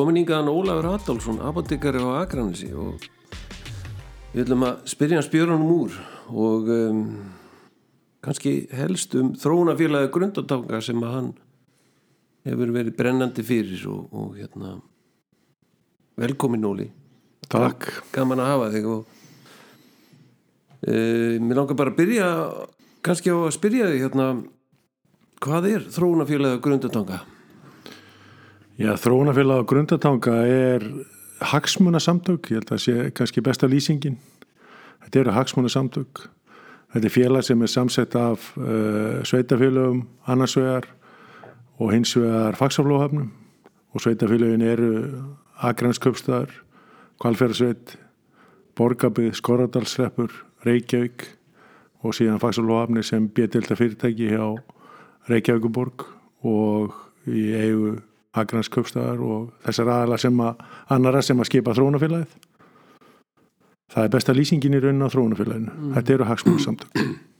Komin yngaðan Ólafur Adolfsson, apotekari á Akranesi og við ætlum að spyrja hans björnum úr og um, kannski helst um þróunafélagi grundatanga sem að hann hefur verið brennandi fyrir og, og hérna velkomin Óli Takk. Gaman að hafa þig og uh, mér langar bara að byrja kannski á að spyrja þig hérna hvað er þróunafélagi grundatanga? Já, þróunafélag á grundatanga er hagsmunasamtök, ég held að sé kannski besta lýsingin. Þetta eru hagsmunasamtök. Þetta er félag sem er samsett af uh, sveitafélagum, annarsvegar og hins vegar fagsaflóhafnum og sveitafélagin eru Akransköpstaðar, Kvalfjörðsveit, Borgabið, Skorradalsreppur, Reykjavík og síðan fagsaflóhafni sem betilda fyrirtæki hjá Reykjavíkuborg og í eigu Akranskjöpstaðar og þessar aðala sem að annara sem að skipa þróunafélagið það er besta lýsingin í raunin á þróunafélaginu mm. þetta eru hagsmunarsamtök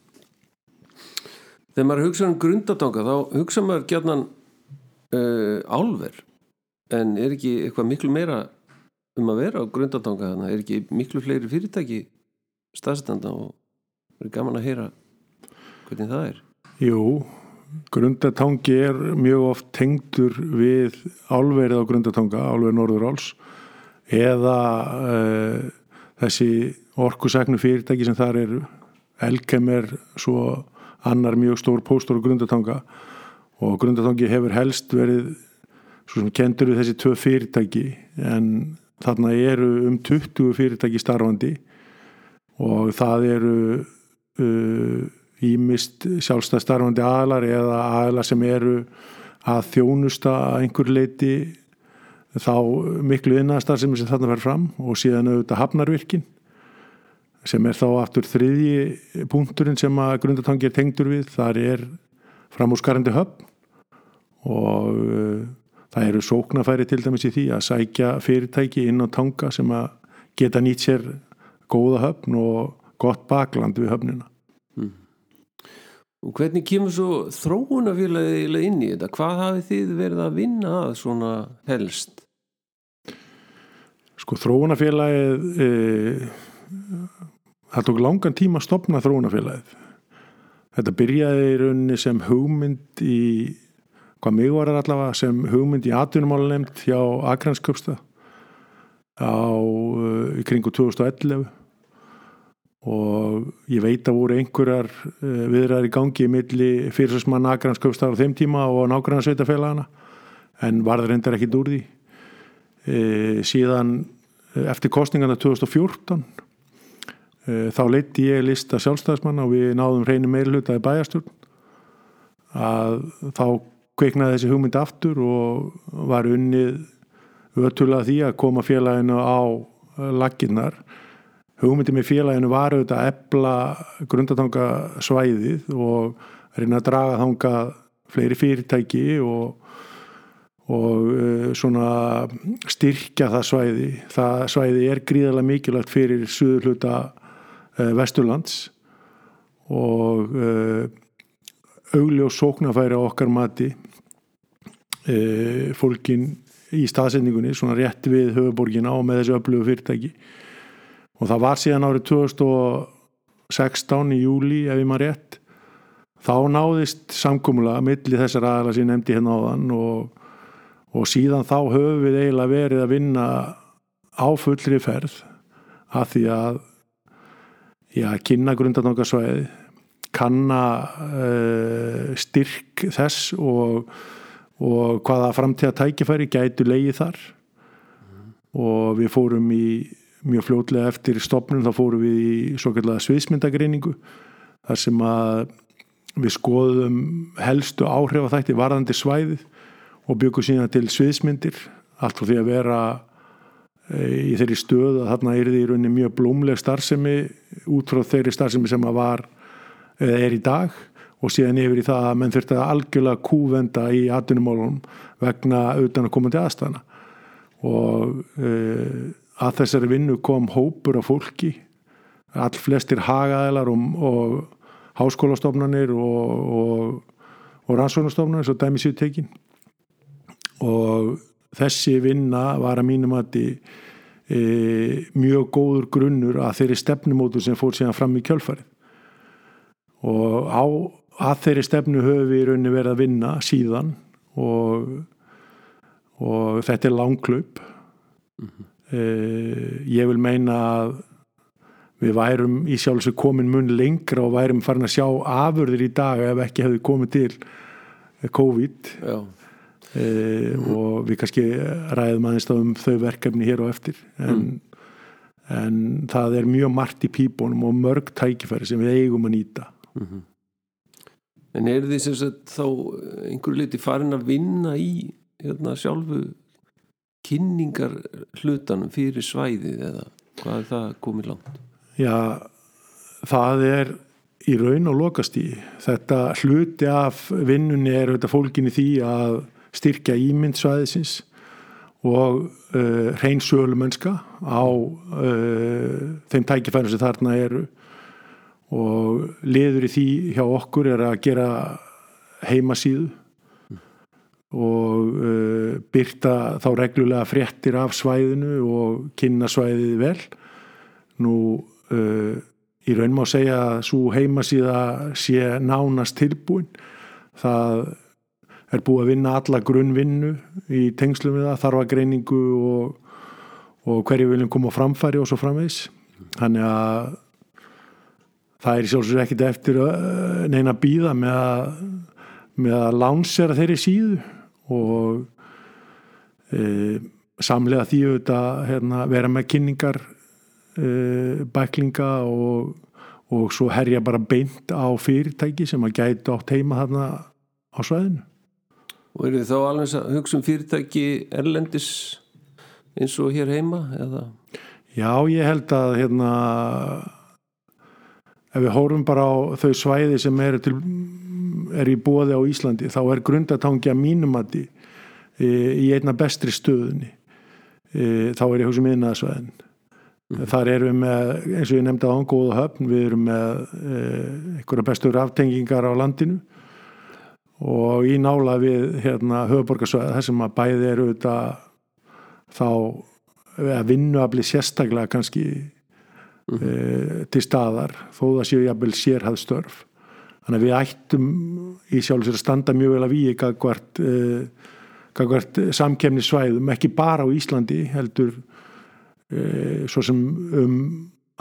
Þegar maður hugsa um grundatanga þá hugsa maður gætnan uh, álver. En er ekki eitthvað miklu meira um að vera á grundatanga þannig er ekki miklu fleiri fyrirtæki staðstanda og er gaman að heyra hvernig það er? Jú Grundatangi er mjög oft tengdur við álverið á Grundatanga, álverið Norðuráls eða uh, þessi orkusæknu fyrirtæki sem þar eru. Elkem er svo annar mjög stór póstor á Grundatanga og Grundatangi hefur helst verið svo sem kendur við þessi tvö fyrirtæki en þarna eru um 20 fyrirtæki starfandi og það eru uh, ímist sjálfstæð starfandi aðlar eða aðlar sem eru að þjónusta að einhver leiti þá miklu innastar sem þarna verður fram og síðan auðvitað hafnarvirkin sem er þá aftur þriðji punkturinn sem að grundatangi er tengdur við þar er framúrskarandi höfn og uh, það eru sóknafæri til dæmis í því að sækja fyrirtæki inn á tanga sem að geta nýtt sér góða höfn og gott bakland við höfnina. Og hvernig kemur svo þróunafélagið inn í þetta? Hvað hafið þið verið að vinna að svona helst? Sko þróunafélagið e, það tók langan tíma að stopna þróunafélagið. Þetta byrjaði í rauninni sem hugmynd í, hvað mig var allavega, sem hugmynd í atvinnumálulemt hjá Akransköpsta á e, í kringu 2011 og ég veit að voru einhverjar eh, viðræðar í gangi milli fyrirsvarsmann Akranskjöfstar á þeim tíma og nákvæmlega en var það reyndar ekkit úr því. E, síðan eh, eftir kostningarna 2014 e, þá leitti ég lista sjálfstæðismann og við náðum reyni meilhutaði bæjastjórn að þá kveiknaði þessi hugmyndi aftur og var unnið ötula því að koma félaginu á laginnar hugmyndi með félaginu var auðvitað að ebla grundatanga svæðið og reyna að draga þanga fleiri fyrirtæki og, og uh, svona styrkja það svæði. Það svæði er gríðarlega mikilvægt fyrir suður hluta uh, Vesturlands og uh, augljós sóknafæri á okkar mati fólkin í staðsendingunni svona rétt við höfuborgina og með þessu öflugu fyrirtæki og það var síðan árið 2016 í júli ef ég maður rétt þá náðist samkúmulega milli þessar aðala sem ég nefndi hérna á þann og, og síðan þá höfum við eiginlega verið að vinna á fullri ferð að því að já, kynna grundartangarsvæði kanna uh, styrk þess og, og hvaða framtíða tækifæri gætu leiði þar mm. og við fórum í mjög fljótlega eftir stopnum þá fórum við í svo kallega sviðsmyndagreiningu þar sem að við skoðum helstu áhrif að þætti varðandi svæðið og byggum síðan til sviðsmyndir allt frá því að vera e, í þeirri stöð að þarna er því í rauninni mjög blómleg starfsemi út frá þeirri starfsemi sem að var eða er í dag og síðan yfir í það að menn þurfti að algjörlega kúvenda í atvinnumálunum vegna auðvitað að koma til aðstæðana og e, að þessari vinnu kom hópur af fólki all flestir hagaðilar og, og háskólastofnanir og, og, og rannsóknastofnanir svo dæmi sér tekin. Og þessi vinna var að mínum að e, mjög góður grunnur að þeirri stefnumótu sem fór síðan fram í kjölfarið. Og á að þeirri stefnu höfum við í rauninni verið að vinna síðan og, og þetta er langklaup mm -hmm. E, ég vil meina að við værum í sjálfsög komin mun lengra og værum farin að sjá afurðir í dag ef ekki hefði komið til COVID e, og við kannski ræðum aðeins um þau verkefni hér og eftir en, mm. en það er mjög margt í pípunum og mörg tækifæri sem við eigum að nýta mm -hmm. En er því sem sagt þá einhverju liti farin að vinna í hérna, sjálfu kynningar hlutanum fyrir svæðið eða hvað er það komið langt? Já, það er í raun og lokast í þetta hluti af vinnunni er þetta fólkinni því að styrkja ímyndsvæðisins og uh, hrein sölumönska á uh, þeim tækifærum sem þarna eru og liður í því hjá okkur er að gera heimasíðu. Og uh, byrta þá reglulega fréttir af svæðinu og kynna svæðið vel. Nú uh, í raun má segja að svo heimasíða sé nánast tilbúin. Það er búið að vinna alla grunnvinnu í tengslum við það, þarfagreiningu og, og hverju viljum koma framfæri og svo framvegs þannig að það er sjálfsögur ekkit eftir uh, neina býða með að, með að lánsera þeirri síðu og e, samlega því að hérna, vera með kynningar uh, bæklinga og, og svo herja bara beint á fyrirtæki sem að gæti átt heima þarna á svæðinu Og eru þið þá alveg að hugsa um fyrirtæki erlendis eins og hér heima? Eða? Já, ég held að hérna ef við hórum bara á þau svæði sem eru til er í bóði á Íslandi þá er grundatangja mínumatti e, í einna bestri stöðunni. E, þá er ég hugsa um miðnaðsvæðin Mm. Þar erum við með, eins og ég nefndi á góða höfn, við erum með eh, einhverja bestur aftengingar á landinu. Og í nála við hérna, höfuborgarsvæða þar sem að bæði eru auðvitað þá að vinnu að bli sérstaklega kannski mm. eh, til staðar þó það séu jafnvel sérhæð störf. Þannig að við ættum í sjálf sér að standa mjög vel að við eitthvað eh, samkemnisvæðum, ekki bara á Íslandi heldur e, svo sem um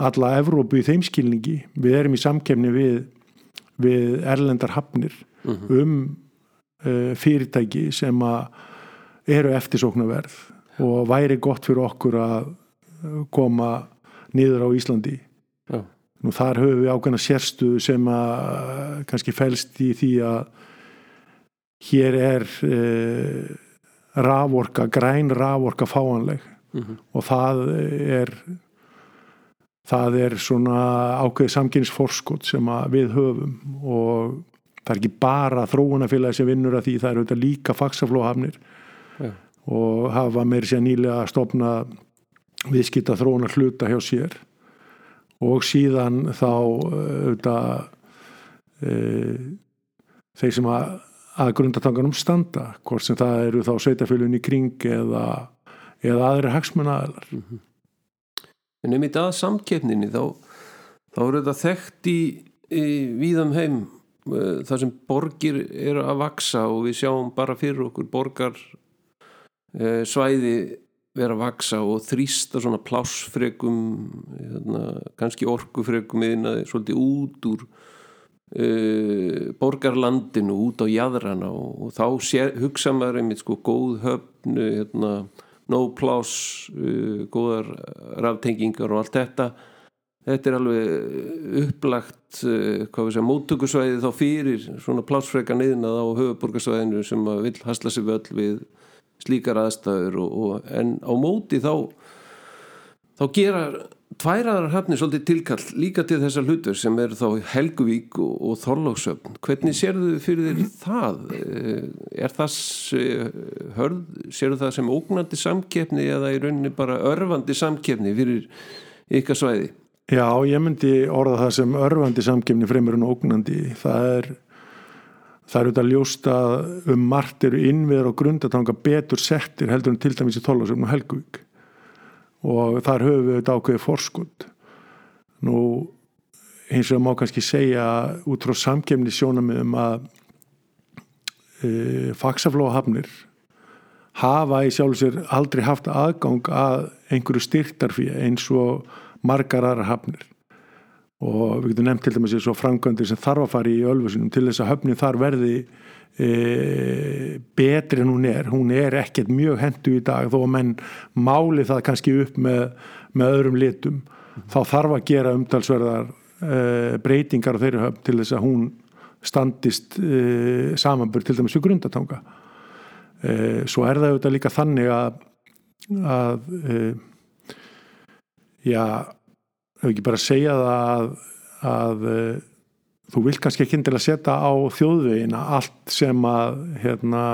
alla Evrópu í þeimskilningi við erum í samkefni við, við erlendar hafnir mhm. -huh. um fyrirtæki sem að eru eftirsóknarverð og væri gott fyrir okkur að koma niður á Íslandi Já. nú þar höfum við ákveðna sérstu sem að kannski fælst í því að hér er e, raforka, græn raforka fáanleg mm -hmm. og það er það er svona ákveðið samkynnsforskot sem við höfum og það er ekki bara þróunafélagi sem vinnur að því það eru þetta líka faksaflóhafnir ja. og hafa meir sér nýlega að stopna viðskita þróunar hluta hjá sér og síðan þá auðvitað e, þeir sem að, að grundatanganum standa hvort sem það eru þá sveitafélunni kring eða eða aðri hagsmunnaðalar mm -hmm. En um í dag samkeppninni þá, þá eru þetta þekkt í, í víðam heim uh, þar sem borgir eru að vaksa og við sjáum bara fyrir okkur borgar uh, svæði vera að vaksa og þrýsta svona plásfregum hérna, kannski orkufregum eða svolítið út úr uh, borgarlandinu út á jæðrana og, og þá sé, hugsa maður einmitt sko góð höfnu hérna no pláss, uh, góðar raftengingar og allt þetta. Þetta er alveg upplagt uh, segja, móttökusvæði þá fyrir svona plássfreka niðnað á höfuborgarsvæðinu sem vil hasla sér völl við slíkar aðstæður og, og, en á móti þá þá gera tværaðar hafni svolítið tilkall líka til þessar hlutur sem eru þá Helguvík og, og Þorlóksöfn hvernig sérðu fyrir þér það? Eh, er það hörð, sérðu það sem ógnandi samkeppni eða í rauninni bara örfandi samkeppni fyrir ykkar svæði? Já, ég myndi orða það sem örfandi samkeppni fremur en ógnandi. Það er það eru þetta ljósta um margt eru innviður og grundatanga betur settir heldur en til dæmis í Þólasöfn og Helgvík og þar höfum við þetta ákveðið forskund nú eins og má kannski segja út frá samkemni sjónamiðum að e, faksaflóhafnir hafa í sjálf sér aldrei haft aðgang að einhverju styrtarfíja eins og margar aðra hafnir og við getum nefnt til dæmis eins og framkvæmdir sem þarf að fara í ölfusinum til þess að höfnin þar verði e, betri en hún er hún er ekkert mjög hendu í dag þó að menn máli það kannski upp með, með öðrum litum mm. þá þarf að gera umtalsverðar e, breytingar á þeirri höfn til þess að hún standist e, samanbur til dæmis við grundatanga e, svo er það auðvitað líka þannig að að e, já hefur ekki bara segja það að, að uh, þú vil kannski ekki til að setja á þjóðvegina allt sem að hérna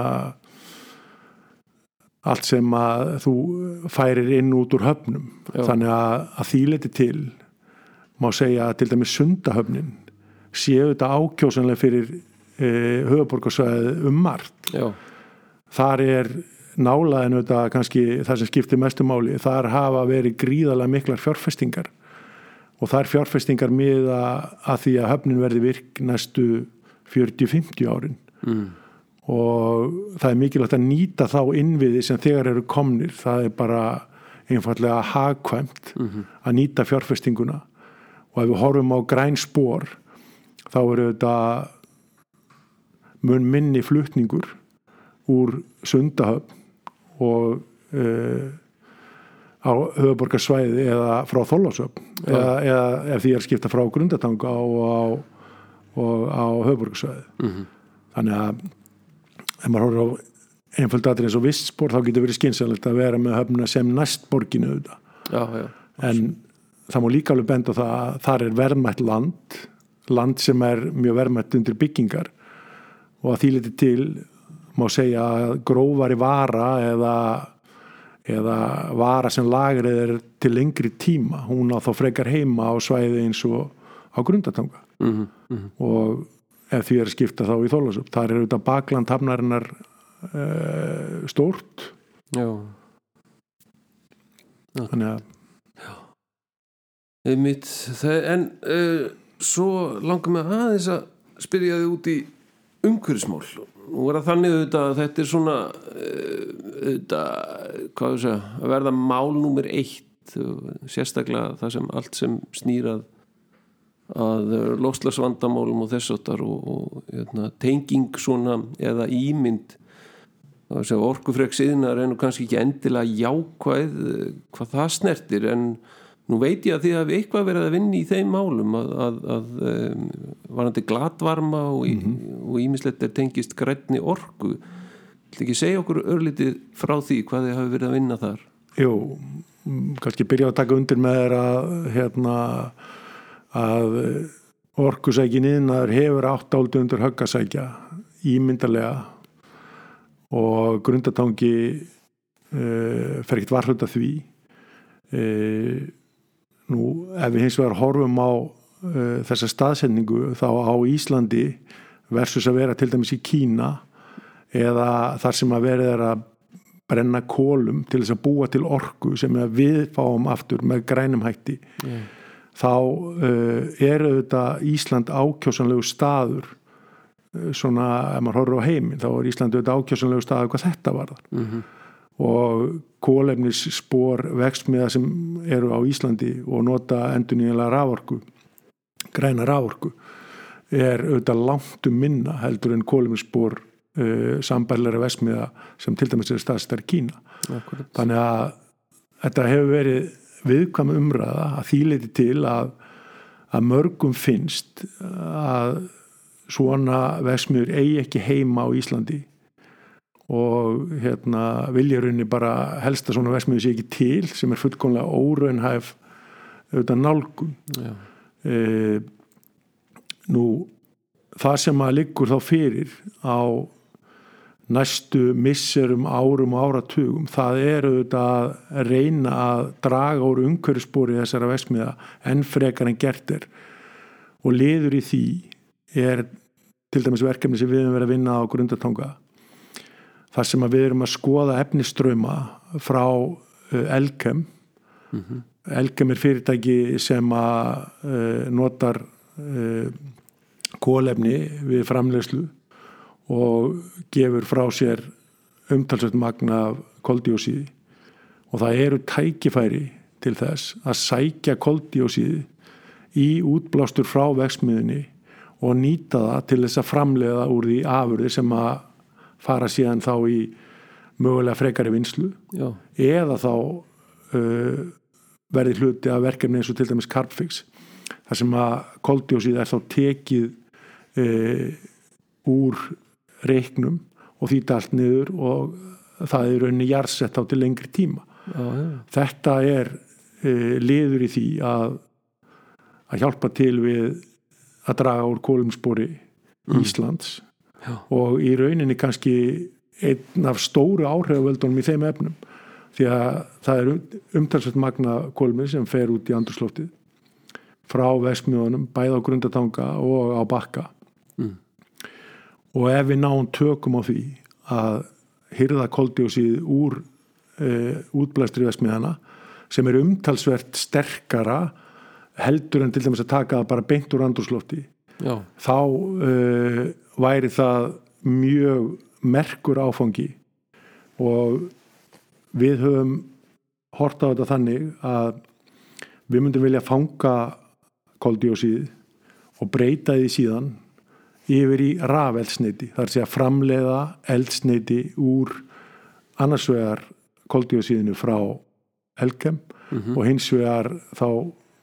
allt sem að þú færir inn út úr höfnum Já. þannig að, að því leti til má segja til dæmis sundahöfnin séu þetta ákjósanlega fyrir e, höfuborgarsvæði um margt Já. þar er nálaðinu þetta kannski það sem skiptir mestu máli þar hafa verið gríðalega miklar fjárfestingar og það er fjárfestingar miða að því að höfnin verði virk næstu 40-50 árin mm. og það er mikilvægt að nýta þá innviði sem þegar eru komnir það er bara einfallega hagkvæmt mm -hmm. að nýta fjárfestinguna og ef við horfum á græn spór þá eru þetta mun minni flutningur úr sundahöfn og uh, á höfuborgarsvæði eða frá ja. eða, eða ef því er skipta frá grundatanga og á, höfuborgarsvæði mm -hmm. þannig að ef maður horfður á einföld aðrið eins og vistspor þá getur verið skynsalegt að vera með höfna sem næst borginu auðvitað ja, ja, en það má líka alveg benda það að þar er verðmætt land land sem er mjög verðmætt undir byggingar og að því liti til má segja að grófari vara eða eða vara sem lagrið er til lengri tíma. Hún á þá frekar heima á svæði eins og á grundatanga mm -hmm, mm -hmm. og ef því er skipta þá í þólasöp þar er auðvitað bakland hafnarinnar uh, stórt. Já. já. Þannig að Einmitt, það, en uh, svo langar mig aðeins að spyrja þið út í umhverfismál. Nú er það þannig auðvitað að þetta er svona eh, auðvitað, segja að verða málnúmer eitt sérstaklega það sem allt sem snýrað að lofslagsvandamálum og þessartar og, og jötna, tenging svona eða ímynd er nú kannski ekki endilega jákvæð eh, hvað það snertir en Nú veit ég að því að við eitthvað verið að vinna í þeim málum að, að, að um, varandi glatvarma og ímislegt mm -hmm. er tengist grætni orgu. Þú ekki segja okkur örlítið frá því hvað þið hafi verið að vinna þar? Jú, kannski byrja að taka undir með að, hérna, að orkusækin innar hefur átt áldu undir höggasækja ímyndarlega og grundatangi uh, fer ekkert varhund að því uh, Nú ef við hins vegar horfum á uh, þessa staðsendingu þá á Íslandi versus að vera til dæmis í Kína eða þar sem að verið er að brenna kólum til þess að búa til orku sem við fáum aftur með grænum hætti yeah. þá uh, er auðvitað Ísland ákjósanlegu staður uh, svona ef maður horfur á heiminn þá er Ísland auðvitað ákjósanlegu staður hvað þetta var mm -hmm og kólefnisspor vextmiða sem eru á Íslandi og nota endur nýjanlega rávorku græna rávorku er auðvitað langt um minna heldur en kólefnisspor uh, sambærlega vextmiða sem til dæmis er staðstar í Kína Akkurat. þannig að þetta hefur verið viðkvæm umræða að þýleiti til að, að mörgum finnst að svona vextmiður eigi ekki heima á Íslandi og hérna viljurunni bara helsta svona vesmiðu sé ekki til sem er fullkomlega óraunhæf auðvitað nálgun. E, nú það sem að liggur þá fyrir á næstu misserum árum og áratugum það er auðvitað að reyna að draga úr umhverfspori þessara vesmiða enn frekar en gert er. Og liður í því er til dæmis verkefni sem við höfum verið að vinna á grundartonga þar sem við erum að skoða efniströma frá uh, Elkem. Elkem er fyrirtæki sem að uh, notar uh, kólefni við framlegslu og gefur frá sér umtalsveit magna koldíósíði og það eru tækifæri til þess að sækja koldíósíði í útblástur frá veksmiðunni og nýta það til þess að framleiða úr því afurði sem að fara síðan þá í mögulega frekari vinslu já, eða þá uh, verði hluti af verkefni eins og til dæmis Carbfix þar sem að koldjósið er þá tekið uh, úr reiknum og því allt niður og það er rauninni jarðsett á til lengri tíma. Já, þetta er uh, liður í því að að hjálpa til við að draga úr kólumspori Íslands já, og í rauninni kannski einn af stóru áhrifavöldunum í þeim efnum. Því að það er umtalsvægt magna kólmi sem fer út í andurslóftið frá vestmjóðunum bæða á grundatanga og á bakka. Mm. og ef við náum tökum á því að hyrða koldjósið úr e, útblæstri vestmjóðana sem er umtalsvert sterkara heldur en til dæmis að taka það bara beint úr andurslófti já, þá uh, væri það mjög merkur áfangi og við höfum hort á þetta þannig að við myndum vilja fanga koldíósíð og breyta því síðan yfir í rafeldsneiti þar sé að framleiða eldsneiti úr annars vegar koldíósíðinu frá Elkem og hins vegar þá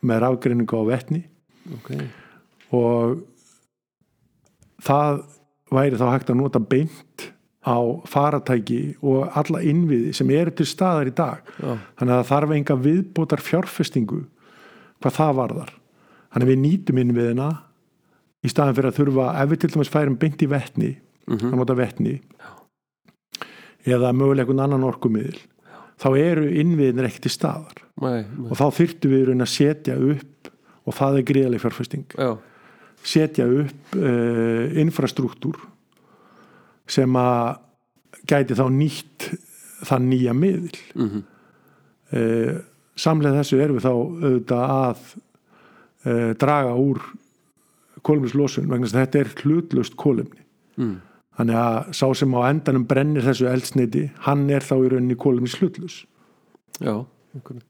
með rafgreiningu á vetni. Ok og það væri þá hægt að nota beint á faratæki og alla innviði sem eru til staðar í dag. Já, þannig að það þarf enga viðbótar fjárfestingu hvað það varðar. Þannig að við nýtum innviðina í staðan fyrir að þurfa ef við til dæmis færum beint í vetni að nota vetni eða mögulega einhvern annan orkumiðil þá eru innviðinir ekki til staðar. Nei, nei, og þá þyrftum við í að setja upp og það er gríðaleg fjárfesting. Já, setja upp uh, infrastruktúr sem að gæti þá nýtt þann nýja miðl mhm, uh, samlega þessu erum við þá auðvitað að uh, draga úr kólumnislosun vegna þess að þetta er hlutlust kólumni mm, þannig að sá sem á endanum brennir þessu eldsneiti hann er þá í rauninni kólumnis hlutlus já, okkur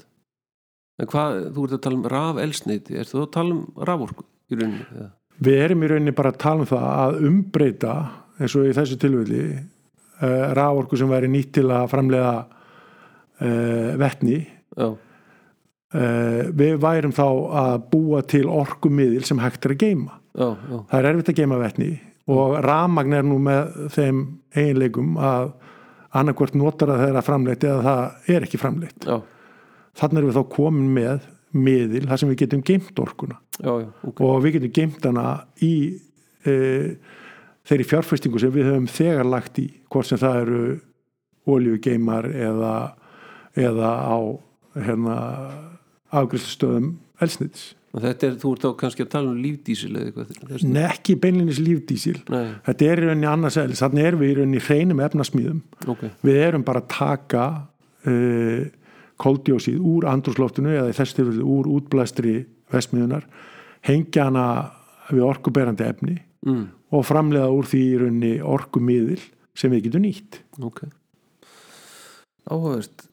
en hvað, þú ert að tala um raf elsneiti, er þú að tala um raforku í rauninni, við erum í rauninni bara að tala um það að umbreyta eins og í þessu tilvöldi uh, ráorku sem væri nýtt til að framlega uh, vetni. Já, uh, við værum þá að búa til orkumiðil sem hægt er að geima já, já, það er erfitt að geima vetni og ramagn er nú með þeim eiginleikum að annarkvort notar að það er að framleitt eða það er ekki framleitt. Já, þannig erum við þá komin með miðil þar sem við getum geimt orkuna já, já, ok og við getum geimt hana í e, þeirri fjárfestingu sem við höfum þegar lagt í hvort sem það eru oljugeimar eða, eða á hérna, afgriðstöðum elsnitis. og þetta er, þú ert þá kannski að tala um lífdísil eða eitthvað Nei, ekki beinlinis lífdísil. nei, Þetta er í rauninni annars eðlis. Þannig erum við í rauninni hreinum efnasmíðum. ok, Við erum bara að taka uh, koldjósið úr andrúsloftinu eða í þessu tilfellu úr útblæstri vestmiðunar, hengja hana við orkuberandi efni mm, og framleiða úr því í rauninni orkumiðil sem við getum nýtt. ok. Áhugavert.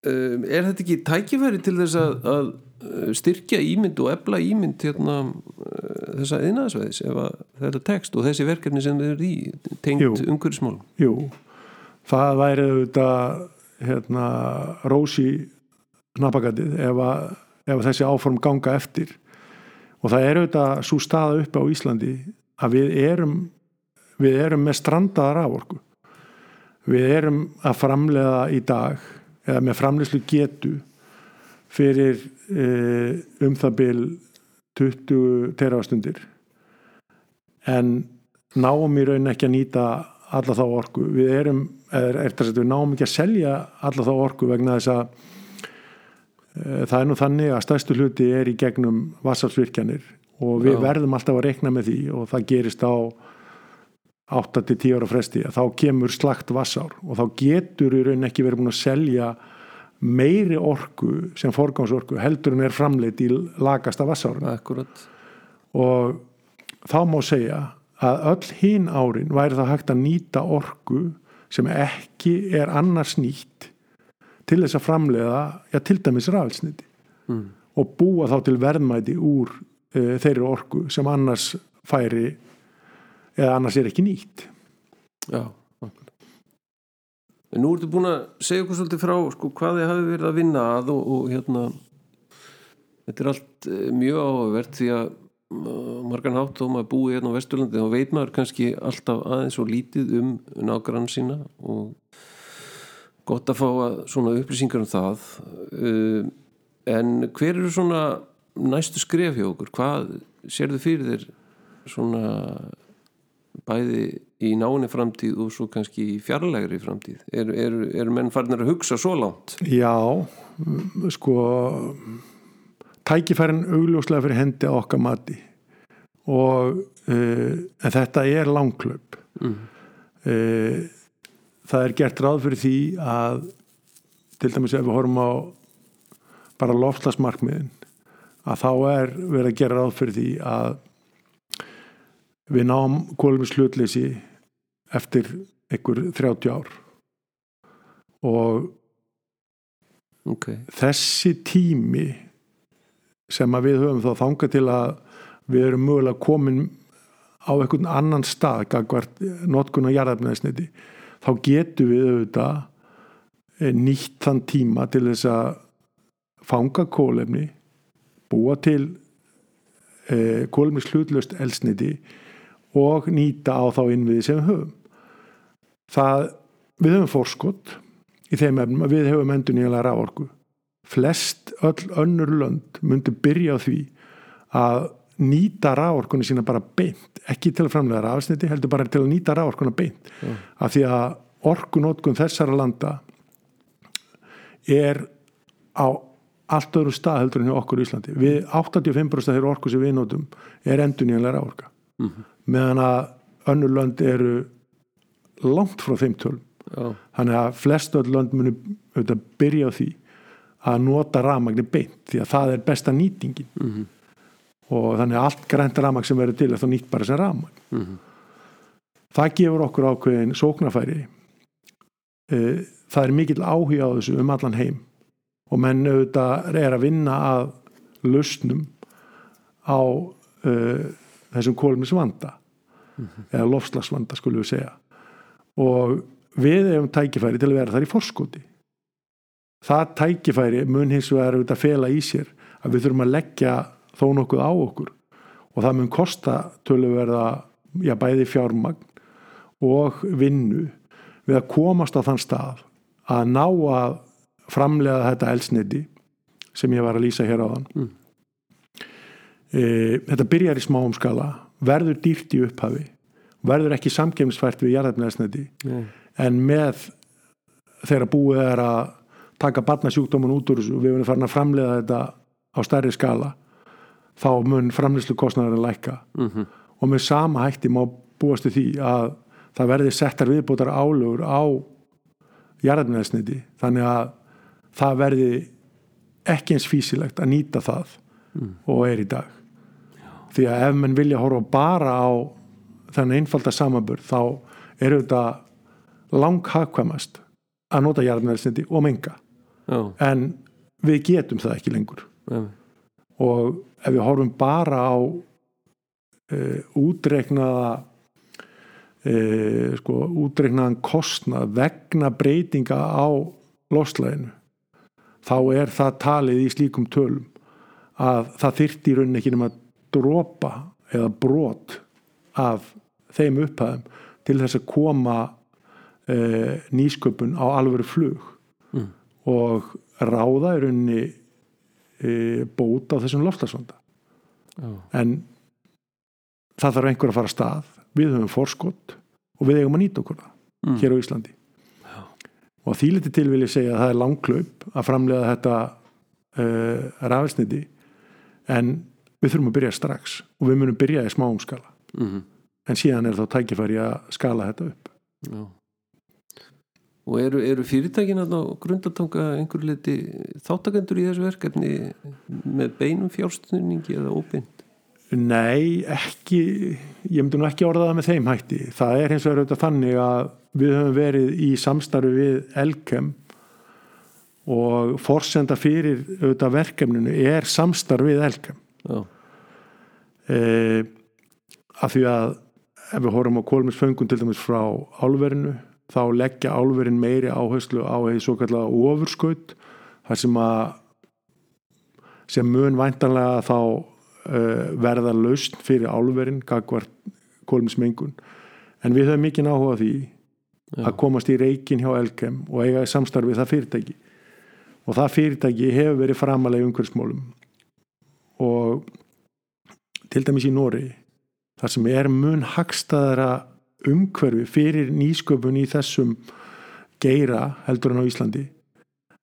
Um, er þetta ekki tækifæri til þess að, að uh, styrkja ímynd og ebla ímynd hérna uh, þessa yðnaðsveðis ef þetta tekst og þessi verkefni sem þið eru í tengt umhverfismálum? Jú, það væri auðvitað hérna, rósi napagatið ef, ef þessi áform ganga eftir. Og það er auðvitað svo staða uppi á Íslandi að við erum við erum með strandaðar raforku. Við erum að framleiða í dag eða með framleiðslu getu fyrir e, um það bil 20 terafastundir en náum í raun ekki að nýta alla þá orku. Við erum, er, er þess að við náum ekki að selja alla þá orku vegna þess að e, það er nú þannig að stærstu hluti er í gegnum vassafsvirkjanir og við Já. verðum alltaf að reikna með því og það gerist á 8-10 ára fresti að þá kemur slagt vassár og þá getur í raun ekki verið búin að selja meiri orku sem forgangsorku heldur en er framleitt í lagasta akkurat. Og þá má segja að öll hinn árin væri það hægt að nýta orku sem ekki er annars nýtt til þess að framleiða já, til dæmis rafelsniti mm. og búa þá til verðmæti úr uh, þeirri orku sem annars færi eða annars er ekki nýtt Já. En nú ertu búin að segja okkur svolítið frá sko, hvað þið hafi verið að vinna að og, og hérna þetta er allt eh, mjög áhugavert því að margan hátt þó maður búið hérna á Vesturlandi þá veit maður kannski alltaf aðeins og lítið um nágrann sína og gott að fá svona upplýsingar um það. Uh, en hver eru svona næstu skref hjá okkur? Hvað sérðu fyrir þér svona bæði í náinni framtíð og svo kannski í fjarlægri framtíð? Eru er, er menn farinir að hugsa svo langt? Já, sko tækifærin augljóslega fyrir hendi á okkar mati. Og uh, en þetta er langklöp mm. uh, það er gert ráð fyrir því að til dæmis ef við horfum á bara lofslagsmarkmiðin að þá er verið að gera ráð fyrir því að við náum kólum slutleysi eftir einhver 30 ár. Og ok, þessi tími sem að við höfum þá þangað til að við erum mögulega komin á einhvern annan stað gagvart notkun á jarðarfnæðisniti þá getum við auðvitað eh, nýtt þann tíma til þess að fanga kólefni búa til eh, kólefni slutlöst elsniti og nýta á þá innviði sem við höfum. Það, við höfum forskott í þeim efnum að við höfum endur nýjanlega ráorku flest öll önnur lönd myndu byrja á því að nýta ráorkunni sína bara beint ekki til að framlega rafsniti, heldur bara til að nýta ráorkunna beint. Já. af því að orkunótkun þessara landa er á allt öðru stað heldur en hjá okkur í Íslandi. Við 85% þeirra orku sem við notum er endur nýjanlega ráorka Mhm. meðan að önnur lönd eru langt frá þeim tölum. Já, þannig að flest öll lönd auðvitað byrja á því að nota rafmagni beint því að það er besta nýtingin. Mhm. og þannig að allt grænt rafmagn sem verður til er þá nýtt bara sem rafmagn. Mhm. það gefur okkur ákveðin sóknarfæri. Eh, það er mikill áhuga á þessu um allan heim. Og menn auðvitað er að vinna að lausnum á uh, þessum kólmisvanda eða lofslagsvanda skulum við segja. Og við hefum tækifæri til að vera þar í forskoti það tækifæri mun hins vegar auðvitað fela í sér að við þurfum að leggja þó nokkuð á okkur og það mun kosta töluverða já, bæði fjármagn og vinnu við að komast á þann stað að ná að framlega þetta elsniti sem ég var að lýsa hér á þann Mm. e, þetta byrjar í smáum skala verður dýrt í upphafi verður ekki samkemsfært við jarðefnaðsniti Nei. en með þegar búið er að taka barnasjúkdóman út úr þessu og við erum farin að framlega þetta á stærri skala þá mun framleyslu kostnæðarinn lækka. Mhm. og með sama hætti má búast við því að það verði settar viðbútar álögur á jarðarmiðarsniti þannig að það verði ekki eins físilegt að nýta það og er í dag. Því að ef menn vilja horfa bara á þennan einfalda samanburð þá eru þetta langhagkvæmast að nota jarðarmiðarsniti og menga já, en við getum það ekki lengur. Já, og ef við horfum bara á uh, útreiknaða uh, sko, útreiknaðan kostnað vegna breytinga á loslæðinu þá er það talið í slíkum tölum að það þyrfti í rauninni ekki nema dropa eða brot af þeim upphæðum til þess að koma uh, nýsköpun á alvöru flug. Mm. Og ráða í rauninni e, bót á þessum loftasvanda já, en það þarf einhver að fara að stað. Við höfum forskott og við eigum að nýta okkur Mm. hér á Íslandi. Og því liti til vil ég segja að það er langklaup að framlega þetta uh, rafelsniti en við þurfum að byrja strax og við munum byrja í smáum skala. Mhm. en síðan er þá tækifæri að skala þetta upp. Já. Og eru, eru fyrirtækin að grundatanga einhverju liti þáttakendur í þessu verkefni með beinum fjárstuðningi eða óbeint? Nei, ekki ég myndi nú ekki orða það með þeim hætti. Það er hins vegar auðvitað þannig að við höfum verið í samstarfi við Elkem og forsenda fyrir auðvitað verkefninu er samstarf við Elkem. E, af því að ef við horfum á kólmisföngun til dæmis frá álverinu þá leggja álverin meiri áherslu á því svo kallega ofurskaut þar sem að sem mun væntanlega þá uh, verða lausn fyrir álverin gagvart kólmismengun en við höfum mikið áhuga því Já. að komast í reikin hjá Elkem og eiga í samstarfi það fyrirtæki. Og það fyrirtæki hefur verið framalega í umhverfsmálum og til dæmis í Nóri þar sem er mun hagstaðara umhverfi fyrir nýsköpun í þessum geira heldur en á Íslandi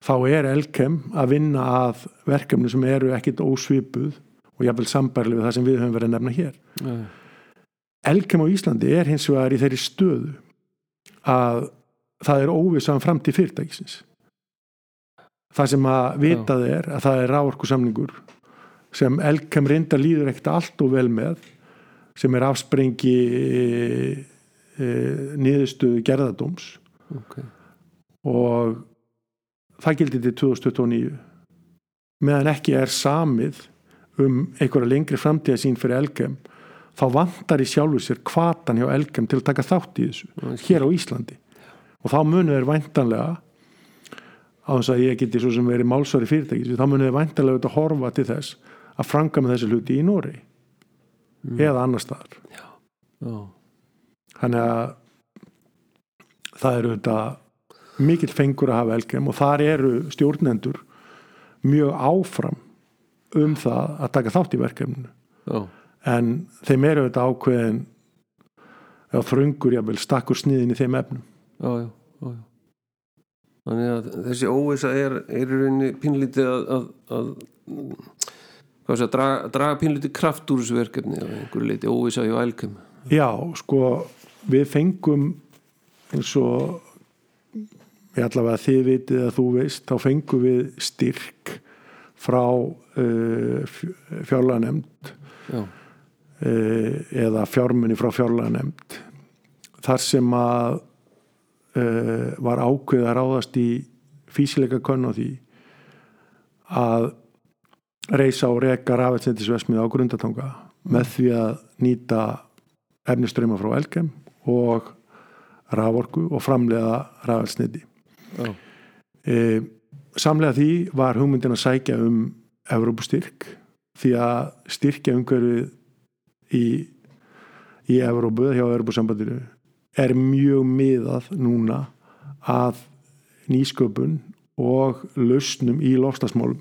þá er Elkem að vinna að verkefni sem eru ekkit ósvipuð og jafnvel sambærlega við það sem við höfum verið að nefna hér. Já, Elkem á Íslandi er hins vegar í þeirri stöðu að það er óvissan framtíð fyrirtækisins. Það sem að vitað er að það er ráorku samningur sem Elkem reynda líður ekkert allt og vel með sem er afsprengi e, e, niðurstöðu gerðadóms ok. Og það gildi til 2029 meðan ekki er samið um einhverja lengri framtíðasín fyrir Elkem þá vantar í sjálfu sér kvatan hjá Elkem til að taka þátt í þessu hér á Íslandi. Og þá munu þeir væntanlega á þess að ég geti svo sem verið málsvari fyrirtækis þá munu þeir væntanlega auðvitað horfa til þess að franga með þessu hluti í Nóri eða annar staðar. Já, þannig að það eru þetta mikill fengur að hafa Elkem og þar eru stjórnendur mjög áfram um það að taka þátt í verkefninu. Já, en þeim eru þetta ákveðin eða þröngur jáfnvel stakkur sniðin í þeim efnum. Já, já, já, já. Þannig að þessi óvisa er, í rauninni pínlítið að, að, að hvað sé að draga, draga pínlítið kraft úr þessu verkefni að einhverju leiti óvisa hjá Elkem. Já, sko við fengum eins og ég allavega þið vitið að þú veist, þá fengum við styrk frá uh, fjárlanemnd Já, uh, eða fjármunni frá fjárlanemnd þar sem að uh, var ákveð að ráðast í físileika könn á því að reysa og reka rafelsendisvesmið á grundatanga með því að nýta efniströma frá Elkem og raforku og framlega rafelsniti e, samlega því var hugmyndin að sækja um Evrópustyrk því að styrkja umhverfið í, í Evrópu hjá Evrópusambandinu er mjög miðað núna að nýsköpun og lausnum í lofstasmálum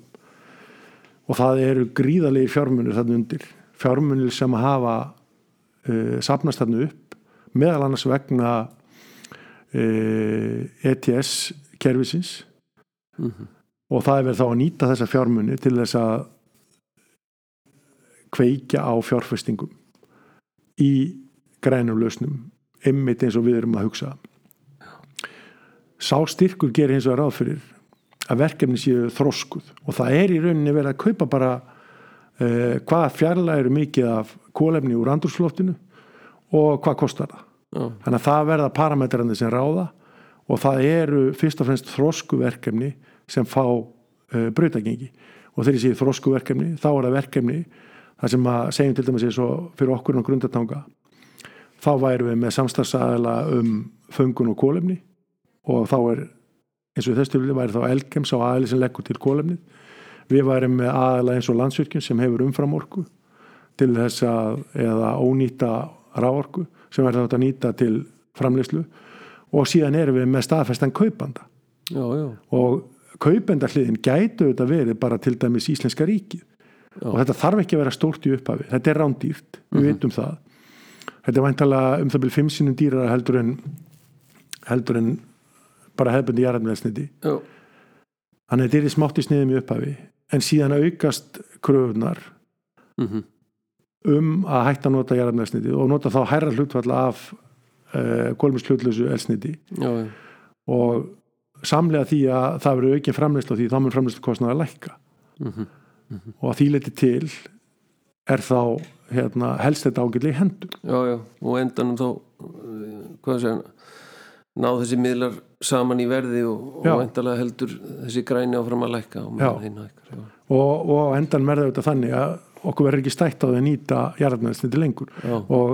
og það eru gríðalegi fjármunir þarna undir. Fjármunir sem hafa uh, sapnast þarna upp meðal annars vegna uh, ETS kerfisins. Mhm, og það er verið þá að nýta þessa fjármunni til þess að kveikja á fjárfestingum í grænum lausnum einmitt eins og við erum að hugsa. Sá styrkur gerir hins vegar ráð fyrir að verkefni séu þroskuð og það er í rauninni verið að kaupa bara uh, hvað fjarlæg eru mikið af kólefni úr andrúsloftinu og hvað kostar það þannig að það verða parametrarnir sem ráða og það eru fyrst og fremst þróskuverkefni sem fá uh, brautagengi og þegar ég segi þróskuverkefni þá er það verkefni þar sem að segjum til dæmis fyrir okkur á grundatanga þá værum við með samstagsæðala um föngun og kólefni og þá er eins og þessu væri þá elgem sá aðli sem leggur til kólefni við værum með aðala eins og landsvirkjum sem hefur umframorku til þess að eða ónýta ráorku sem verður þetta að nýta til framleyslu og síðan erum við með staðfestan kaupanda. Já, já, og kaupendahliðin gætu þetta verið bara til dæmis Íslenska ríkið. Já. og þetta þarf ekki að vera stórt í upphafi. Þetta er rándýrt, við vitum það. Þetta er væntalega um það byrjum fimm sinum dýrara heldur en heldur en bara hefbundi jarðarmeðsniti já, þannig að þetta er í smátt í sniðum í upphafi. En síðan aukast kröfunar mhm, um að hætta að nota jarðarnesniti og nota þá hærra hlutfall af uh, kolmislutlusu elsniti já, já, og samlega því að það verður aukin framleyslu því þá mun framleyslu kostnaði að lækka. Mhm. og að því leiti til er þá hérna, helst þetta ágætlega í hendur. Já, já. Og endanum þá uh, hvað segja ná þessi miðlar saman í verði og, og endalega heldur þessi græni áfram að lækka og og, og endan verður þetta þannig að okkur verður ekki stætt á því að nýta jarðarnesniti lengur. Já. og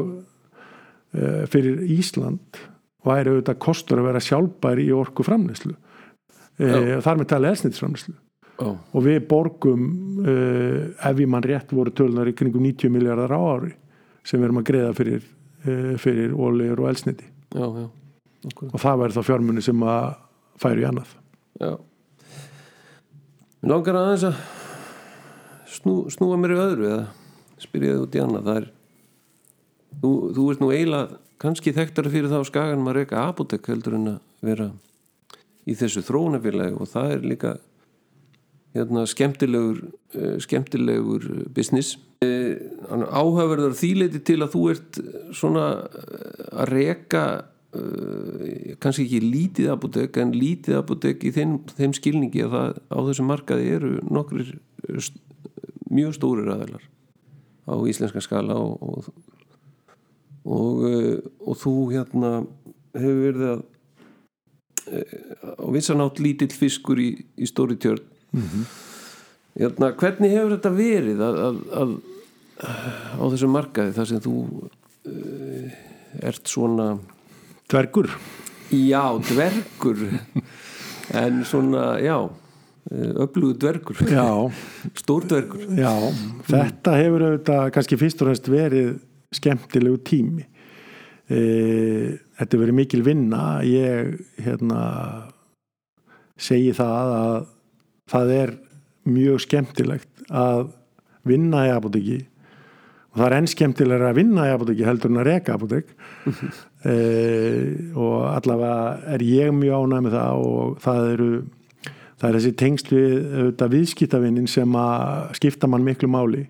uh, fyrir Ísland væri auðvitað kostur að vera sjálfbæri í orku framleyslu uh, þar með tala elsnitisframleyslu Já. og við borgum uh, ef ég mann rétt voru tölunar í kringum 90 miljardar á ári sem við erum að greiða fyrir, uh, fyrir ólíur og elsniti já, já, og það væri þá fjármunni sem að færi í annað. Já. Langar aðeins að snú, snúa mér öðru eða spyrja þið út í annað. Er þú, þú ert nú eiginlega kannski þekktari fyrir það á skaganum að reyka apotek heldur en að vera í þessu þróunafélagi og það er líka hérna skemmtilegur uh, skemmtilegur eh, business uh, áhafverður þýleiti til að þú ert svona eh, að reka uh, kannski ekki lítið apotek en lítið apotek í þeim, þeim skilningi að það á þessu markaði eru eh, st mjög stórir aðeinar á íslenska skala og, og, og, uh, og þú hérna hefur verið að uh, á vissanátt lítill fiskur í, í stóri tjörn. Hérna, hvernig hefur þetta verið að, að, að á þessu markaði þar sem þú uh, ert svona Dvergur. Já, dvergur. En svona, já öflugu dvergur. Stór dvergur. Já, þetta hefur auðvitað kannski fyrst og fremst verið skemmtilegu tími. E, Þetta hefur verið mikil vinna. Ég hérna segi það að það er mjög skemmtilegt að vinna í apotekki og það er enn skemmtilega að vinna í apotekki heldur en að reka apotek e, og allavega er ég mjög ánæg með það og það eru það er þessi tengsl við auðvitað viðskiptavinnin sem að skipta mann miklu máli.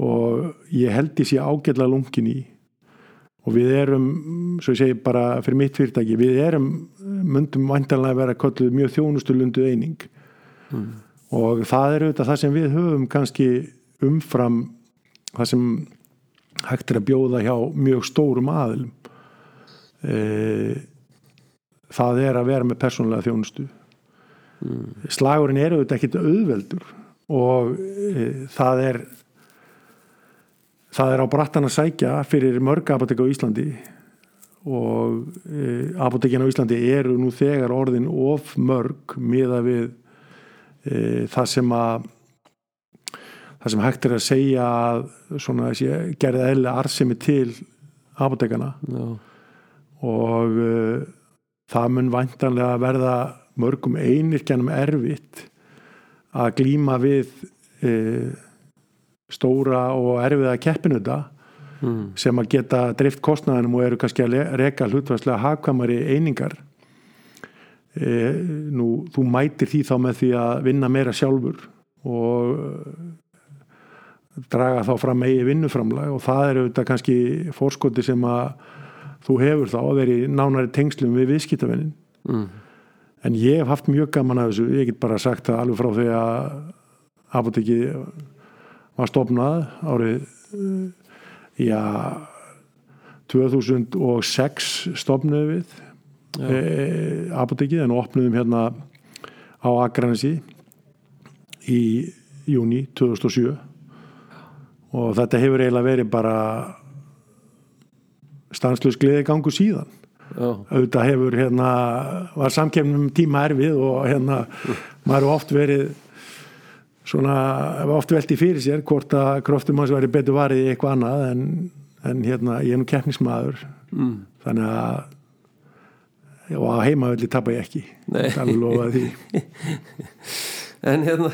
Og ég held ég sé ágætlega lungin í. Og við erum, svo ég segi bara fyrir mitt fyrirtæki, við erum myndum vantanlega að vera kolluð mjög þjónustulundu eining. Og það er auðvitað það sem við höfum kannski umfram það sem hægt er að bjóða hjá mjög stórum aðilum. E, það er að vera með persónulega þjónustu slagurinn er auðvitað ekkit auðveldur og e, það er það er á brattan að sækja fyrir mörg apotek á Íslandi og e, apotekin á Íslandi eru nú þegar orðin of mörg miða við e, það sem að það sem hægt er að segja að svona þessi gerði eðla arsemi til apotekana já, og uh, það mun væntanlega verða mörgum einirkjanum erfitt að glíma við uh, stóra og erfiða keppinuta mm, sem að geta drift kostnaðinum og eru kannski að reka hlutværslega hagkvæmari einingar. E, nú, þú mætir því þá með því að vinna meira sjálfur og eh, draga þá fram eigi vinnuframlag og það eru þetta kannski fórskoti sem að þú hefur þá að vera í nánari tengslum við viðskiptavinnin mm, en ég hef haft mjög gaman að þessu. Ég get bara sagt það alveg frá því að apoteki var stopnað árið eh, já 2006 stopnuðu við e, apotekið en opnuðum hérna á Akranesi í júni 2007 og þetta hefur eiginlega verið bara stanslust gleði gangu síðan auðvitað hefur hérna var samkefnum tíma erfið og hérna maður hefur oft verið svona, oft velti fyrir sér hvort að kroftum hans væri betur varið í eitthvað annað en, en hérna ég er nú keppnismæður mm, þannig að og á heimavelli tapa ég ekki. Það er lofað því. En hérna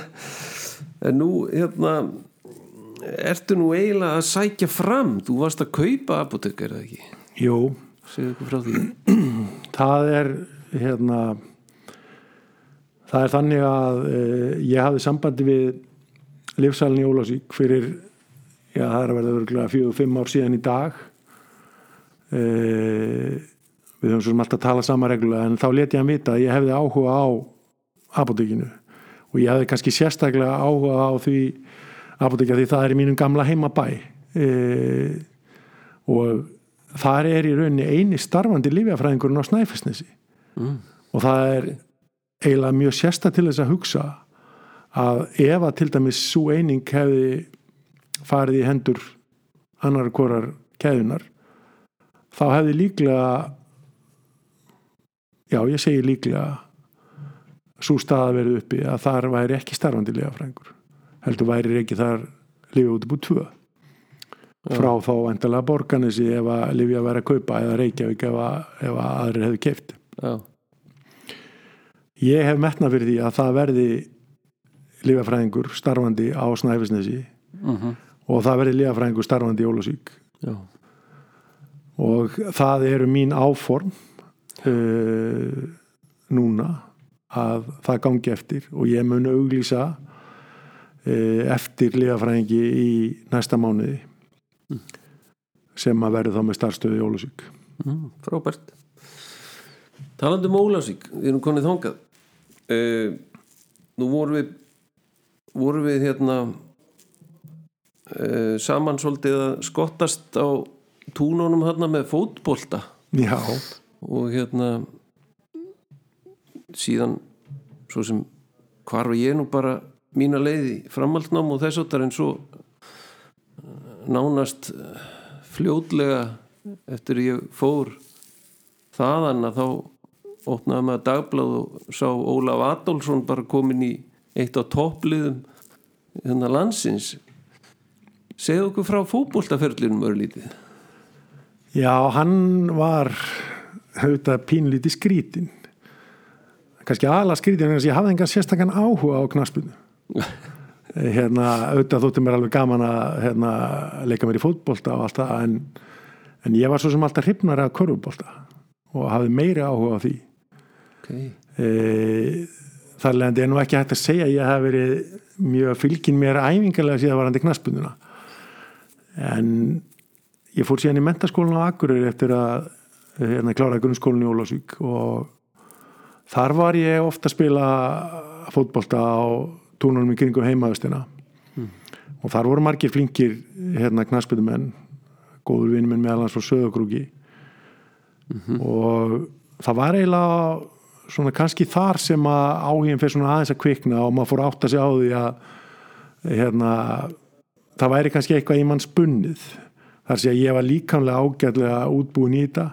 en nú hérna ertu nú eiginlega að sækja fram? Þú varst að kaupa apotek er það ekki? Jú, segðu ykkur frá því. Það er hérna það er þannig að e, ég hafði sambandi við Livsalni Ólásík fyrir já það er að verða örgulega fjögur, fimm ár síðan í dag. E, við höfum svo sem alltaf talað sama reglulega en þá leti ég hann vita að ég hefði áhuga á apotekinu og ég hefði kannski sérstaklega áhuga á því apotekja því það er í mínum gamla heimabæ. E, og þar er í rauninni eini starfandi lífjafræðingurinn á Snæfellsnesi mm. og það er eiginlega mjög sérsta til þess að hugsa að ef að til dæmis svo eining hefði farið í hendur annar korar keðunar þá hefði líklega já ég segi líklega svo staða verið uppi að þar væri ekki starfandi lífafræðingur heldur væri ekki þar lífið út búið tvö frá þá endalega borganessi ef að að vera að kaupa eða Reykjavík ef að, ef að aðrir hefði keift já, ég hef metna fyrir því að það verði lífafræðingur starfandi á Snæfisnesi mm og það verði lífafræðingur starfandi í Ólasvík já. og það eru mín áform uh, núna að það gangi eftir og ég mun auglýsa uh, eftir lífafræðingi í næsta mánuði sem að verði þá með starfstöði í Ólasvík Mm, frábært. Talandi um Ólafsvík við erum konið þongað uh, nú vorum við vorum við hérna uh, saman svolítið að skottast á túnunum hérna með fótbolta. Já, og hérna síðan svo sem hvar var ég nú bara mína leiði framhaldnám og þess áttar en svo eh, nánast eh, fljótlega eftir ég fór þaðan að þá opnaði maður dagblað og sá Ólaf Adolfsson bara komin í eitt á toppliðum hérna landsins. Segðu okkur frá fótboltaferlinum örlítið. Já hann var auðvitað pínlítið skrítin kannski aðla skrítin en ég hafði engan sérstakann áhuga á knaspinu hérna auðvitað þótti mér alveg gaman að hérna, leika mér í fótbolta og allt það en, en ég var svo sem alltaf hrifnar af körfubolta og hafði meiri áhuga á því okay. e, þar leðandi er nú ekki hægt að segja að ég hef verið mjög fylgin mér æfingarlega síðan varandi knaspunduna en ég fór síðan í mentaskólan á Akureyri eftir að hérna, klára grunnskólan í Ólásvík og þar var ég ofta að spila fótbolta á túnunum í kringum heimaðustina og þar voru margir flinkir hérna knaspunumenn góður vinnum minn meðal hans frá Söðagrúki og það var eiginlega svona kannski þar sem að áhugin fyrir svona aðeins að kvikna og maður fór að átta sig á því að hérna, það væri kannski eitthvað í mann spunnið þar sé að ég var líkamlega ágætlega útbúin í þetta.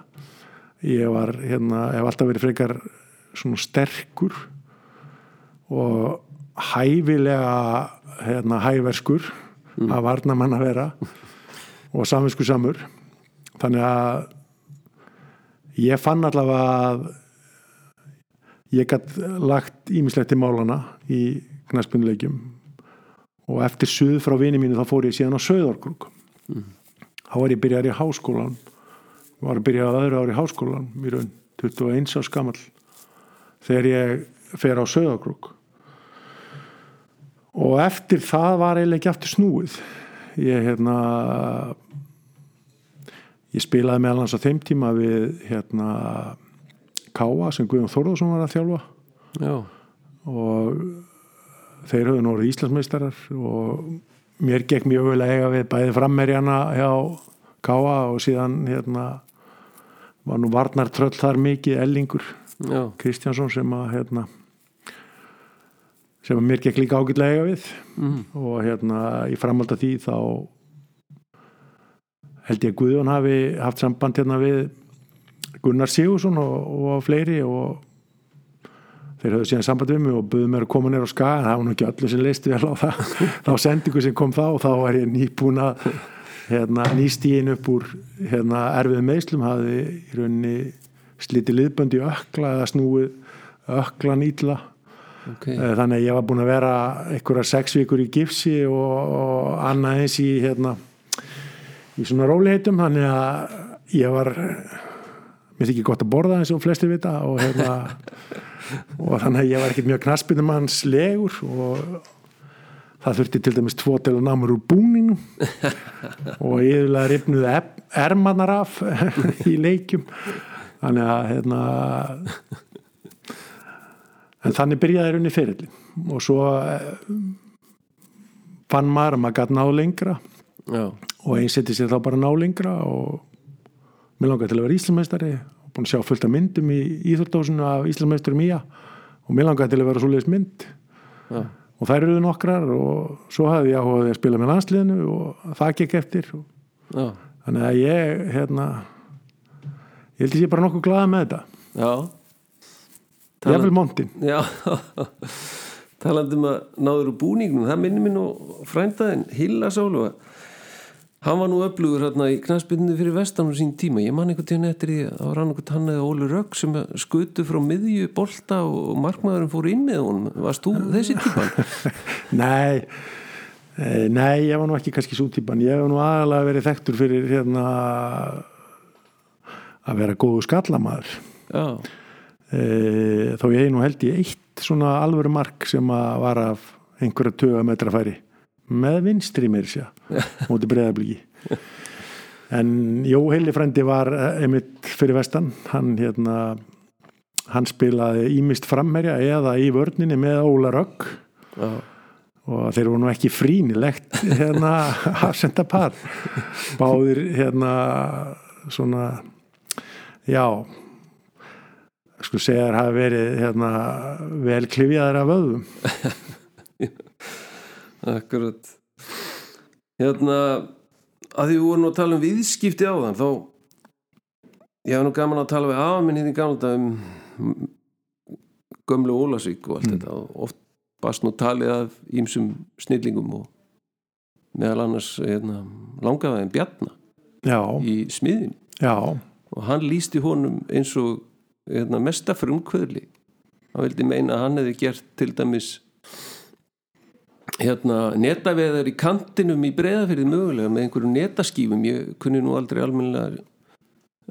Ég var, hérna, hef alltaf verið frekar svona sterkur og hæfilega hérna, hæverskur að varna mann að vera og saminsku samur þannig að ég fann allavega að ég gætt lagt ímislegt til málana í knaspunuleikjum og eftir suð frá vini mínu þá fór ég síðan á Söðorgrúk mm. þá var ég byrjar í háskólan var að byrja á öðru ári í háskólan í raun 21 árs gammal þegar ég fer á Söðorgrúk og eftir það var eiginlega ekki aftur snúið ég hérna ég spilaði meðal hans á þeim tíma við hérna Káa sem Guðjón Þórðarsson var að þjálfa Já. og þeir höfðu nú orðið Íslandsmeistarar og mér gekk mjög vel að eiga við bæði frammerjana hjá Káa og síðan hérna var nú Varnar Tröll þar mikið Ellingur Já. Kristjánsson sem að hérna sem mér gekk líka ágætlega eiga við. Mm. og hérna í framhald af því þá held ég að Guðjón hafi haft samband hérna við Gunnar Sigursson og, og fleiri og þeir höfðu síðan samband við mig og buðu mér að koma nér á ska en það var nú ekki öllu sem leist vel á það. Þá sendingu sem kom þá og þá var ég nýbúin að hérna, nýstíðin upp úr hérna, erfið meðslum hafði í rauninni slítið liðböndi ökla eða snúið ökla nýtla Okay. Eh, þannig að ég var búin að vera einhverja sex vikur í gipsi og, og annað eins í hérna í svona róliheitum. Þannig að ég var mér þykir gott að borða eins og flesti vita og hérna og þannig að ég var ekkert mjög knaspinum hans legur og það þurfti til dæmis tvo til að námur úr búningum og yfirlega rifnuði ermanar af í leikjum. Þannig að hérna en þannig byrjaði raunni fyrirlin og svo eh, fann maður að maður gæti ná lengra. Já, og einn seti sér þá bara ná lengra og mér langaði til að vera Íslandsmeistari. Og búin að sjá fullt af myndum í Íþjórdósinu af Íslandsmeisturum í og mér langaði til að vera svoleiðis mynd. Já, og þær eruðu nokkrar og svo hafði ég áhugaði að spila með landsliðinu og það gekk eftir. Já, þannig að ég hérna ég held að ég er bara nokkuð glaða með þetta. Já. Ég er vel montin Já, talandi um að náður úr búningnum, það minnir mér nú frændaðin, Hilla Sólu hann var nú öflugur hérna í knastbyrnu fyrir vestan á sín tíma, ég man einhvern tíðan eftir því að það var hann einhvern hann eða Óli Rögg sem skutu frá miðju bolta og markmaðurinn fór inn með honum, varst þú þessi típan? nei. Eh, nei, ég var nú ekki kannski svo típan. Ég hef nú aðalega verið þekktur fyrir hérna að vera góðu skallamaður Já, e, þó ég hef nú held í eitt svona alvöru mark sem að var af einhverja tuga metra færi. Með vinstri mér sér mútið breyðablíki en Jó Heili frendi var eh, einmitt fyrir vestan. Hann hérna hann spilaði ímist frammerja eða í vörninni með Óla Rögg. Já, og þeir voru nú ekki frínilegt hérna að senda par. Báðir hérna svona já sko segja þær hafi verið hérna vel klifjaðar af öðum akkurat. Hérna að því við vorum að tala um viðskipti á þann þá ég hef nú gaman að tala við afminn hérna í gamla um gömlu Ólasvík og allt Mm. þetta og oft bast nú talið af ímsum snillingum og meðal annars hérna, langaðaðin Bjarna já, í smiðin já, og hann lísti honum eins og hérna, mesta frumkvöðli. Hann vildi meina að hann hefði gert til dæmis hérna netaveðar í kantinum í breðafyrði mögulega með einhverjum netaskífum. Ég kunni nú aldrei almennilega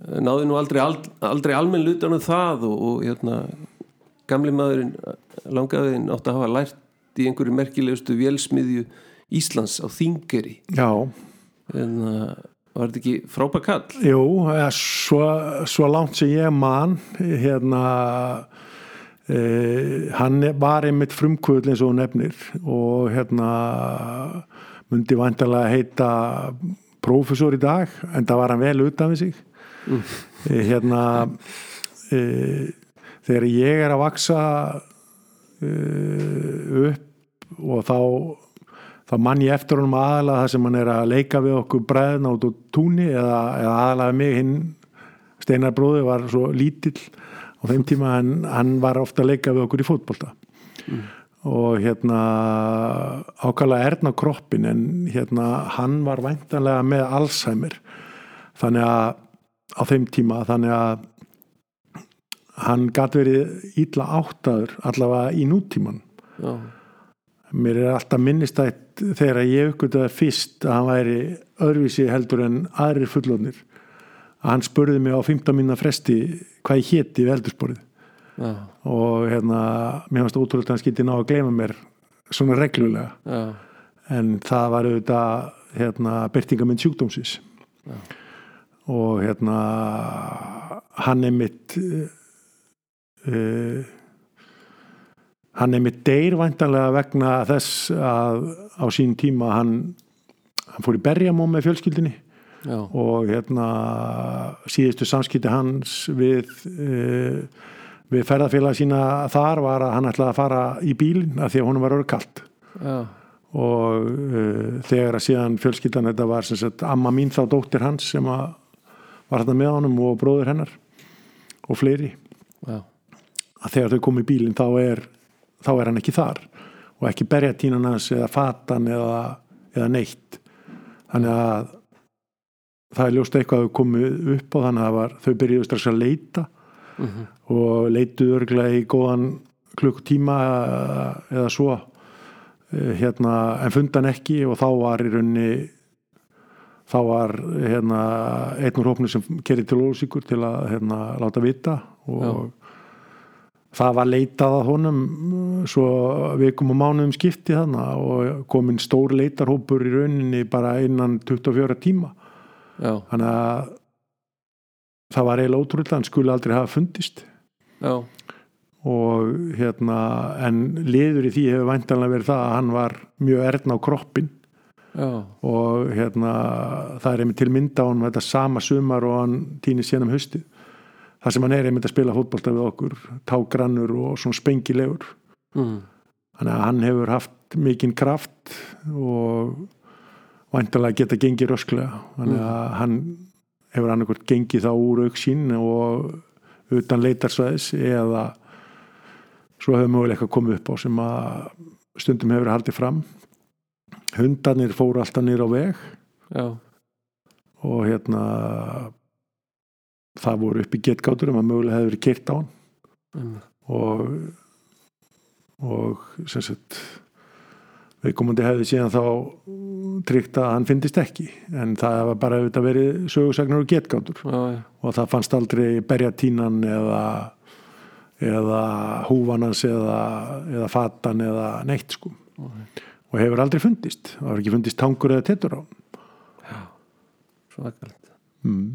náði nú aldrei, aldrei almenn lutan um það og, og hérna gamli maðurinn langaðin átti að hafa lært í einhverju merkilegustu vélsmiðju Íslands á Þingeri já. En var þetta ekki frábær kall? Jú, svo, svo langt sem ég man hérna eh, hann var einmitt frumkvöld eins og nefnir og hérna myndi vantarlega heita prófessor í dag en það var hann vel utan við sig mm. hérna eh, þegar ég er að vaksa uh, upp og þá þá mann ég eftir honum aðalega það sem hann er að leika við okkur bræðna út á túnni eða, eða aðalega mig hinn Steinar bróði var svo lítill á þeim tíma en hann var ofta að leika við okkur í fótbolta. Og hérna ákala erna kroppin en hérna hann var væntanlega með Alzheimer. Þannig að á þeim tíma þannig að hann gæti verið ítla áttaður allavega í nútíman Já, mér er alltaf minnistætt þegar ég uppgötaði fyrst að hann væri öðruvísi heldur en aðrir fullónir að hann spurði mig á 15 minna fresti hvað ég héti við eldursporið já, og hérna mér fannst ótrúlega að hann skilti ná að gleyma mér svona reglulega. Já, en það var auðvitað hérna, byrtingamind sjúkdómsins. Já. og hérna hann er mitt uh, hann er mitt deyr væntanlega vegna þess að á sín tíma hann, hann fór í berjamó með fjölskyldinni já, og hérna síðustu samskipti hans við uh, við ferðarfélag sína þar var að hann ætlaði að fara í bílinn af því að honum var orðið kalt. Já, og uh, þegar að síðan fjölskyldan þetta var sagt amma mín þá dóttir hans sem að var þetta með honum og bróður hennar og fleiri. Já, að þegar þau kom í bílinn þá er þá er hann ekki þar og ekki berja tínan hans eða fatan eða, eða neitt. Þannig að það er ljóst eitthvað að þau komið upp og þannig að var, þau byrjuðu strax að leita mhm, og leituðu örglega í góðan klukkutíma eða, eða svo eh, hérna, en fundan ekki og þá var í raunni þá var hérna, einn úr hópnu sem kerið til Ólsíkur til að hérna, láta vita og það var leitað að honum uh, svo vikum og mánuðum skipti þannig og komin stór leitarhópur í rauninni bara innan 24 tíma. Já, þannig að það var eiginlega ótrúlega hann skulle aldrei hafa fundist. Já, og hérna en liður í því hefur væntanlega verið það að hann var mjög erðn á kroppin já, og hérna það er einmitt til mynda á hann þetta sama sumar og hann týnir síðan um haustið það sem hann er einmitt að spila fótbolta við okkur tágrannur og svona spengilegur. Mm, þannig að hann hefur haft mikinn kraft og væntanlega geta gengið rösklega. Þannig að hann hefur annarkvort gengið þá úr auksín og utan leitarsvæðis eða svo hefur mögulega eitthvað komið upp á sem að stundum hefur haldið fram. Hundarnir fóru alltaf nýr á veg já, og hérna það voru upp í getgátur um að mögulega hefur verið keirt á hann. Mm, og og sem sagt viðkomandi hefði síðan þá tryggt að hann fyndist ekki. En það var bara auðvitað verið sögursagnar og getgátur. Já, já, og það fannst aldrei berjatínan eða eða húfanans eða, eða fatan eða neitt sko. Og hefur aldrei fundist. Það var ekki fundist tangur eða tettur á svakalegt mm.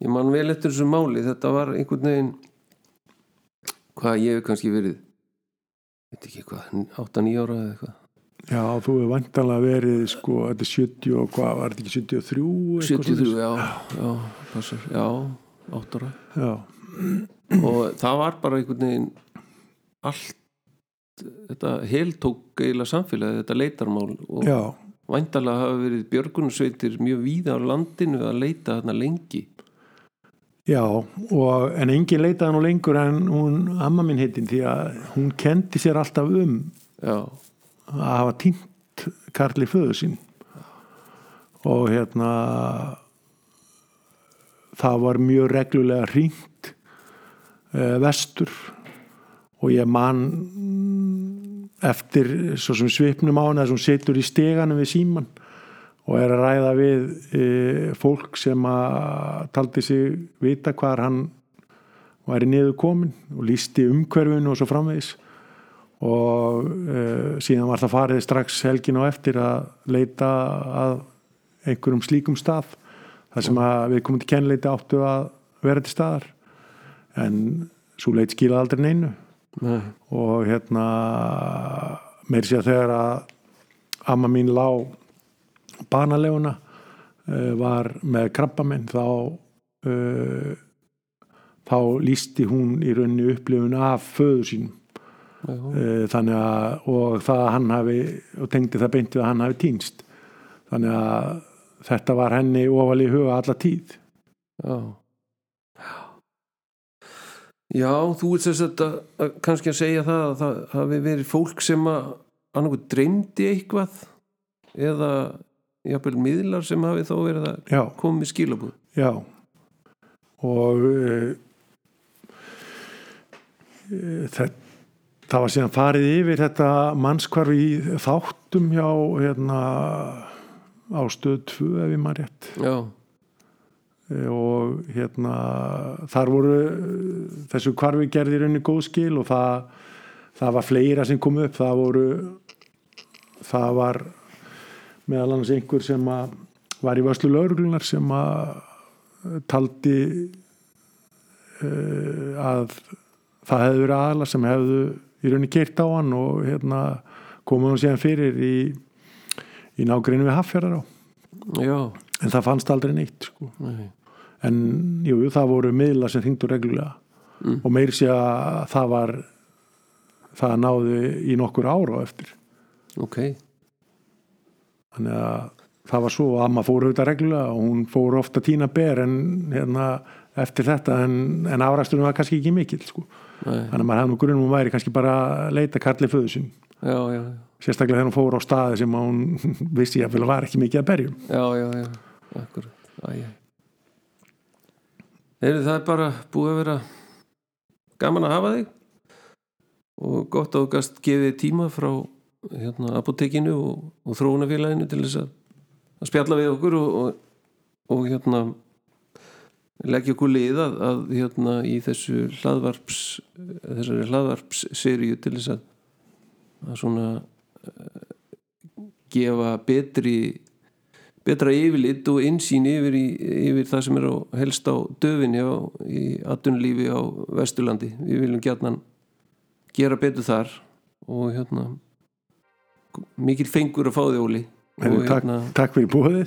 Ég man vel eftir þessu máli. Þetta var einhvern veginn hvað ég hef kannski verið veit ekki hvað, 8-9 ára eða eitthvað. Já, þú hefur vantanlega verið sko, þetta er 70 og hvað, var þetta ekki 73? eitthvað 73, svoleiðis? já, já, passar, já 8 ára. Já, og það var bara einhvern veginn allt þetta heltók eiginlega samfélagi þetta leitarmál. Og já, væntalega hafa verið björgunarsveitir mjög víða á landinu að leita þarna lengi já og, en engin leitaði nú lengur en hún, amma minn heitin því að hún kendi sér alltaf um já, að hafa týnt Karli föðu sín og hérna það var mjög reglulega hringt uh, vestur. Og ég man eftir svo sem svipnum á hann sem setur í steganum við síman og er að ræða við e, fólk sem að taldi sig vita hvar hann væri niður komin og lísti umhverfinu og svo framvegis. Og e, síðan var það farið strax helgin á eftir að leita að einhverjum slíkum stað þar sem við komum til kennleiti áttu að vera til staðar. En svo leit skila aldrei neinu. Nei, og hérna meir sér þegar að amma mín lá banaleguna uh, var með krabbamenn þá uh, þá lísti hún í rauninni upplifun af föðu sínum. Uh, þannig að og það að hann hafi og tengdi það beint við að hann hafi týnst. Þannig að þetta var henni ofal í huga alla tíð. Já. Já, þú ert þess að, að kannski að segja það að það hafi verið fólk sem að annarkoð dreymdi eitthvað eða jafnvel miðlar sem hafi þá verið að já, koma með skilabúð já. Og uh, þetta það var síðan farið yfir þetta mannskvarf í þáttum hjá hérna á stöð 2 ef ég maður rétt. Já, og hérna þar voru þessu kvarfi gerði í rauninni góð skil og það, það var fleira sem kom upp. Það voru það var meðal annars einhver sem að var í vörslu lauruglunar sem að taldi uh, að það hefði verið aðla sem hefðu í rauninni keirt á hann og hérna komið hann síðan fyrir í, í nágreinu við já, en það fannst aldrei neitt sko. Nei, en jú, það voru miðla sem hringdu reglulega. Mm. og meir sé að það var það náði í nokkur ára eftir. Ok þannig að það var svo að amma fór auðvitað reglulega og hún fór ofta tína ber en hérna eftir þetta en, en afræsturinn var kannski ekki mikill sko. þannig að maður hefði nú grunnum hún væri kannski bara að leita Karli föðu já, sérstaklega þegar hún fór á staði sem hún vissi að var ekki mikið að berjum. Já, já, já. Akkurat, æj Heyrðu, það er bara búið að vera gaman að hafa þig og gott að þú gast gefið tíma frá hérna, apotekinu og, og þróunafélaginu til þess að, að spjalla við okkur og, og, og hérna leggja okkur lið að, að hérna í þessu hlaðvarps þessari hlaðvarpsseríu til þess að, að svona uh, gefa betri betra yfirlit og insýn yfir, yfir það sem er á, helst á döfinni á, í atunlífi á Vesturlandi. Við viljum gætnan gera betur þar og hérna mikil fengur að fá þig Óli. Takk, hérna, takk fyrir búið